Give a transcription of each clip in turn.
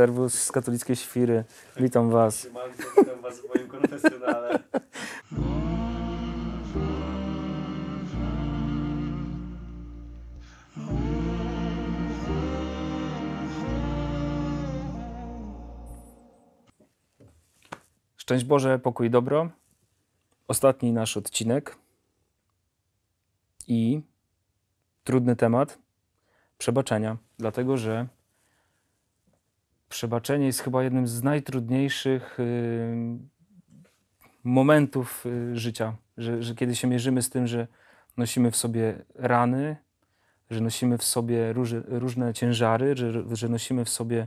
serwus z katolickiej świry. Witam Was. Witam Was w moim konfesjonale. Szczęść Boże, pokój dobro. Ostatni nasz odcinek i trudny temat przebaczenia, dlatego że przebaczenie jest chyba jednym z najtrudniejszych y, momentów y, życia, że, że kiedy się mierzymy z tym, że nosimy w sobie rany, że nosimy w sobie róż, różne ciężary, że, że nosimy w sobie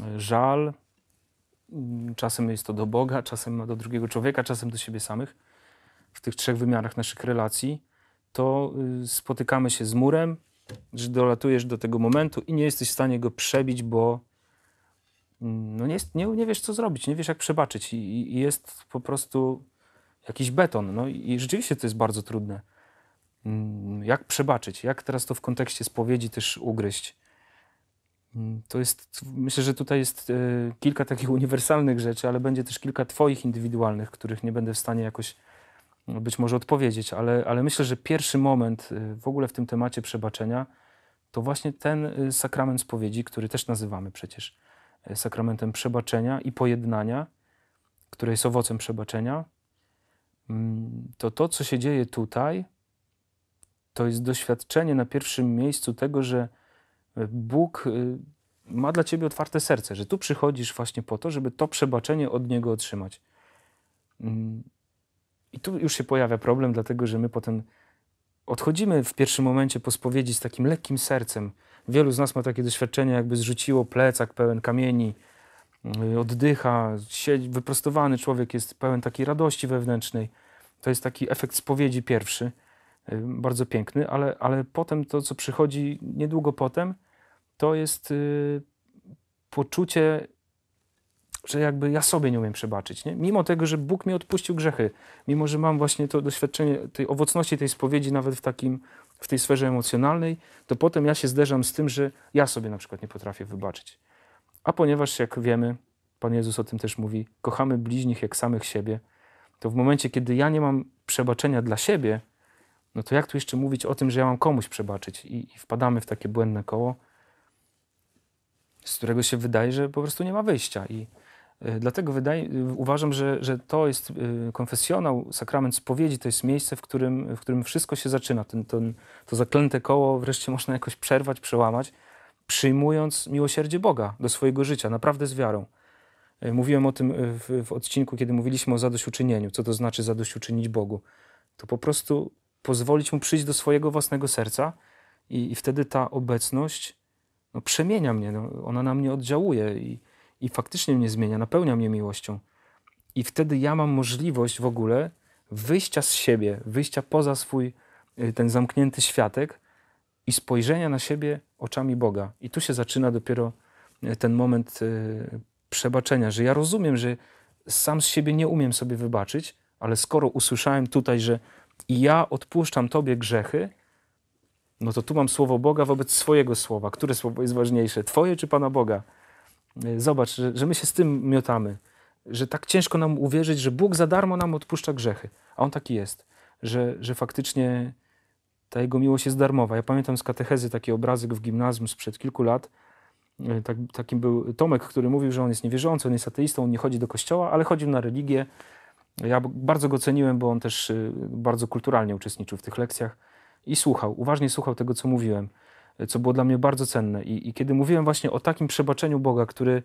y, żal. Czasem jest to do Boga, czasem do drugiego człowieka, czasem do siebie samych. W tych trzech wymiarach naszych relacji, to spotykamy się z murem, że dolatujesz do tego momentu i nie jesteś w stanie go przebić, bo mm, no nie, nie, nie wiesz, co zrobić, nie wiesz, jak przebaczyć. I, i jest po prostu jakiś beton. No i rzeczywiście to jest bardzo trudne. Mm, jak przebaczyć? Jak teraz to w kontekście spowiedzi też ugryźć? Mm, to jest, myślę, że tutaj jest y, kilka takich uniwersalnych rzeczy, ale będzie też kilka Twoich indywidualnych, których nie będę w stanie jakoś być może odpowiedzieć, ale, ale myślę, że pierwszy moment y, w ogóle w tym temacie przebaczenia to właśnie ten y, sakrament spowiedzi, który też nazywamy przecież sakramentem przebaczenia i pojednania, które jest owocem przebaczenia. Mm, to to, co się dzieje tutaj, to jest doświadczenie na pierwszym miejscu tego, że Bóg ma dla ciebie otwarte serce, że tu przychodzisz właśnie po to, żeby to przebaczenie od Niego otrzymać. Mm, i tu już się pojawia problem, dlatego że my potem odchodzimy w pierwszym momencie po spowiedzi z takim lekkim sercem. Wielu z nas ma takie doświadczenie, jakby zrzuciło plecak pełen kamieni, y, oddycha, siedzi, wyprostowany człowiek jest pełen takiej radości wewnętrznej. To jest taki efekt spowiedzi pierwszy, y, bardzo piękny, ale, ale potem to, co przychodzi niedługo potem, to jest y, poczucie że jakby ja sobie nie umiem przebaczyć. Nie? Mimo tego, że Bóg mi odpuścił grzechy, mimo że mam właśnie to doświadczenie tej owocności tej spowiedzi nawet w, takim, w tej sferze emocjonalnej, to potem ja się zderzam z tym, że ja sobie na przykład nie potrafię wybaczyć. A ponieważ, jak wiemy, Pan Jezus o tym też mówi, kochamy bliźnich jak samych siebie, to w momencie, kiedy ja nie mam przebaczenia dla siebie, no to jak tu jeszcze mówić o tym, że ja mam komuś przebaczyć? I, i wpadamy w takie błędne koło, z którego się wydaje, że po prostu nie ma wyjścia. I, dlatego wydaje, uważam, że, że to jest e, konfesjonał, sakrament spowiedzi, to jest miejsce, w którym, w którym wszystko się zaczyna. Ten, ten, to zaklęte koło wreszcie można jakoś przerwać, przełamać, przyjmując miłosierdzie Boga do swojego życia, naprawdę z wiarą. E, mówiłem o tym w, w odcinku, kiedy mówiliśmy o zadośćuczynieniu. Co to znaczy zadośćuczynić Bogu? To po prostu pozwolić Mu przyjść do swojego własnego serca i, i wtedy ta obecność no, przemienia mnie, no, ona na mnie oddziałuje i, i faktycznie mnie zmienia, napełnia mnie miłością. I wtedy ja mam możliwość w ogóle wyjścia z siebie, wyjścia poza swój y, ten zamknięty światek i spojrzenia na siebie oczami Boga. I tu się zaczyna dopiero y, ten moment y, przebaczenia, że ja rozumiem, że sam z siebie nie umiem sobie wybaczyć, ale skoro usłyszałem tutaj, że i ja odpuszczam Tobie grzechy, no to tu mam słowo Boga wobec swojego słowa. Które słowo jest ważniejsze? Twoje czy Pana Boga? Zobacz, że, że my się z tym miotamy, że tak ciężko nam uwierzyć, że Bóg za darmo nam odpuszcza grzechy. A On taki jest, że, że faktycznie ta Jego miłość jest darmowa. Ja pamiętam z katechezy taki obrazek w gimnazjum sprzed kilku lat. E, tak, takim był Tomek, który mówił, że on jest niewierzący, on jest ateistą, on nie chodzi do kościoła, ale chodził na religię. Ja bardzo go ceniłem, bo on też e, bardzo kulturalnie uczestniczył w tych lekcjach i słuchał, uważnie słuchał tego, co mówiłem co było dla mnie bardzo cenne. I, i kiedy mówiłem właśnie o takim przebaczeniu Boga, który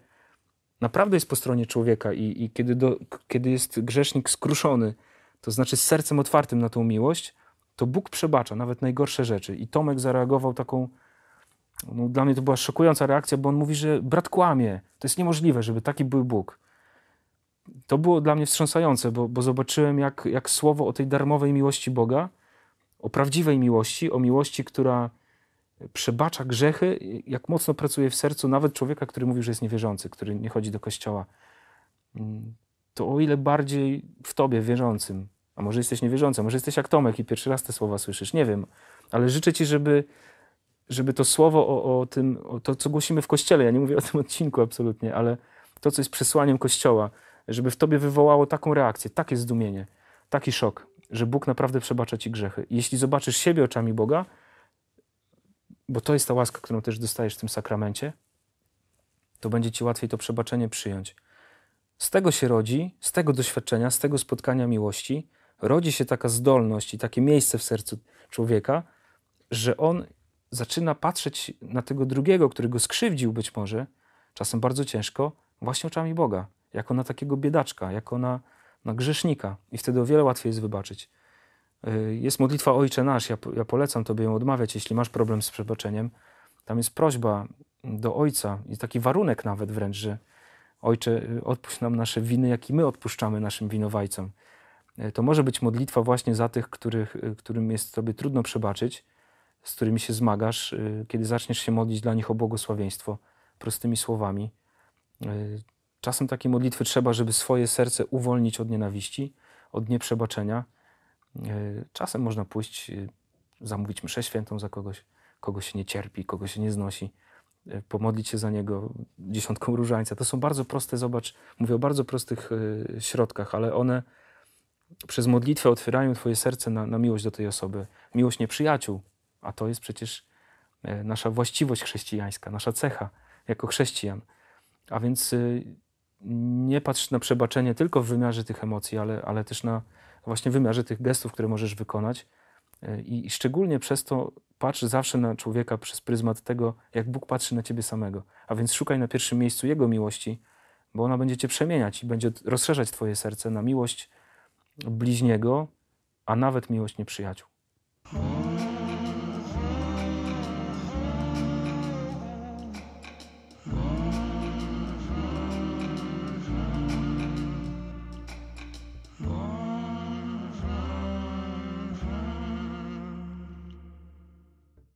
naprawdę jest po stronie człowieka i, i kiedy, do, kiedy jest grzesznik skruszony, to znaczy z sercem otwartym na tą miłość, to Bóg przebacza nawet najgorsze rzeczy. I Tomek zareagował taką, no dla mnie to była szokująca reakcja, bo on mówi, że brat kłamie. To jest niemożliwe, żeby taki był Bóg. To było dla mnie wstrząsające, bo, bo zobaczyłem, jak, jak słowo o tej darmowej miłości Boga, o prawdziwej miłości, o miłości, która przebacza grzechy, jak mocno pracuje w sercu nawet człowieka, który mówi, że jest niewierzący, który nie chodzi do kościoła. Mm, to o ile bardziej w tobie wierzącym, a może jesteś niewierzący, może jesteś jak Tomek i pierwszy raz te słowa słyszysz, nie wiem, ale życzę ci, żeby żeby to słowo o, o tym, o to, co głosimy w Kościele, ja nie mówię o tym odcinku absolutnie, ale to, co jest przesłaniem Kościoła, żeby w tobie wywołało taką reakcję, takie zdumienie, taki szok, że Bóg naprawdę przebacza ci grzechy. Jeśli zobaczysz siebie oczami Boga, bo to jest ta łaska, którą też dostajesz w tym sakramencie, to będzie ci łatwiej to przebaczenie przyjąć. Z tego się rodzi, z tego doświadczenia, z tego spotkania miłości, rodzi się taka zdolność i takie miejsce w sercu człowieka, że on zaczyna patrzeć na tego drugiego, który go skrzywdził być może, czasem bardzo ciężko, właśnie oczami Boga, jako na takiego biedaczka, jako na, na grzesznika. I wtedy o wiele łatwiej jest wybaczyć. Y, Jest modlitwa Ojcze Nasz, ja, ja polecam Tobie ją odmawiać, jeśli masz problem z przebaczeniem. Tam jest prośba do Ojca i taki warunek nawet wręcz, że Ojcze, y, odpuść nam nasze winy, jak i my odpuszczamy naszym winowajcom. Y, To może być modlitwa właśnie za tych, których, którym jest Tobie trudno przebaczyć, z którymi się zmagasz, kiedy zaczniesz się modlić dla nich o błogosławieństwo prostymi słowami. Czasem takiej modlitwy trzeba, żeby swoje serce uwolnić od nienawiści, od nieprzebaczenia. Y, Czasem można pójść, y, zamówić mszę świętą za kogoś, kogo się nie cierpi, kogo się nie znosi, y, pomodlić się za niego dziesiątką różańca. To są bardzo proste, zobacz, mówię o bardzo prostych środkach, ale one przez modlitwę otwierają Twoje serce na, na miłość do tej osoby. Miłość nieprzyjaciół, a to jest przecież e, nasza właściwość chrześcijańska, nasza cecha jako chrześcijan. A więc nie patrz na przebaczenie tylko w wymiarze tych emocji, ale, ale też na właśnie wymiarze tych gestów, które możesz wykonać. Y, I, I szczególnie przez to patrz zawsze na człowieka przez pryzmat tego, jak Bóg patrzy na ciebie samego. A więc szukaj na pierwszym miejscu Jego miłości, bo ona będzie cię przemieniać i będzie rozszerzać twoje serce na miłość bliźniego, a nawet miłość nieprzyjaciół.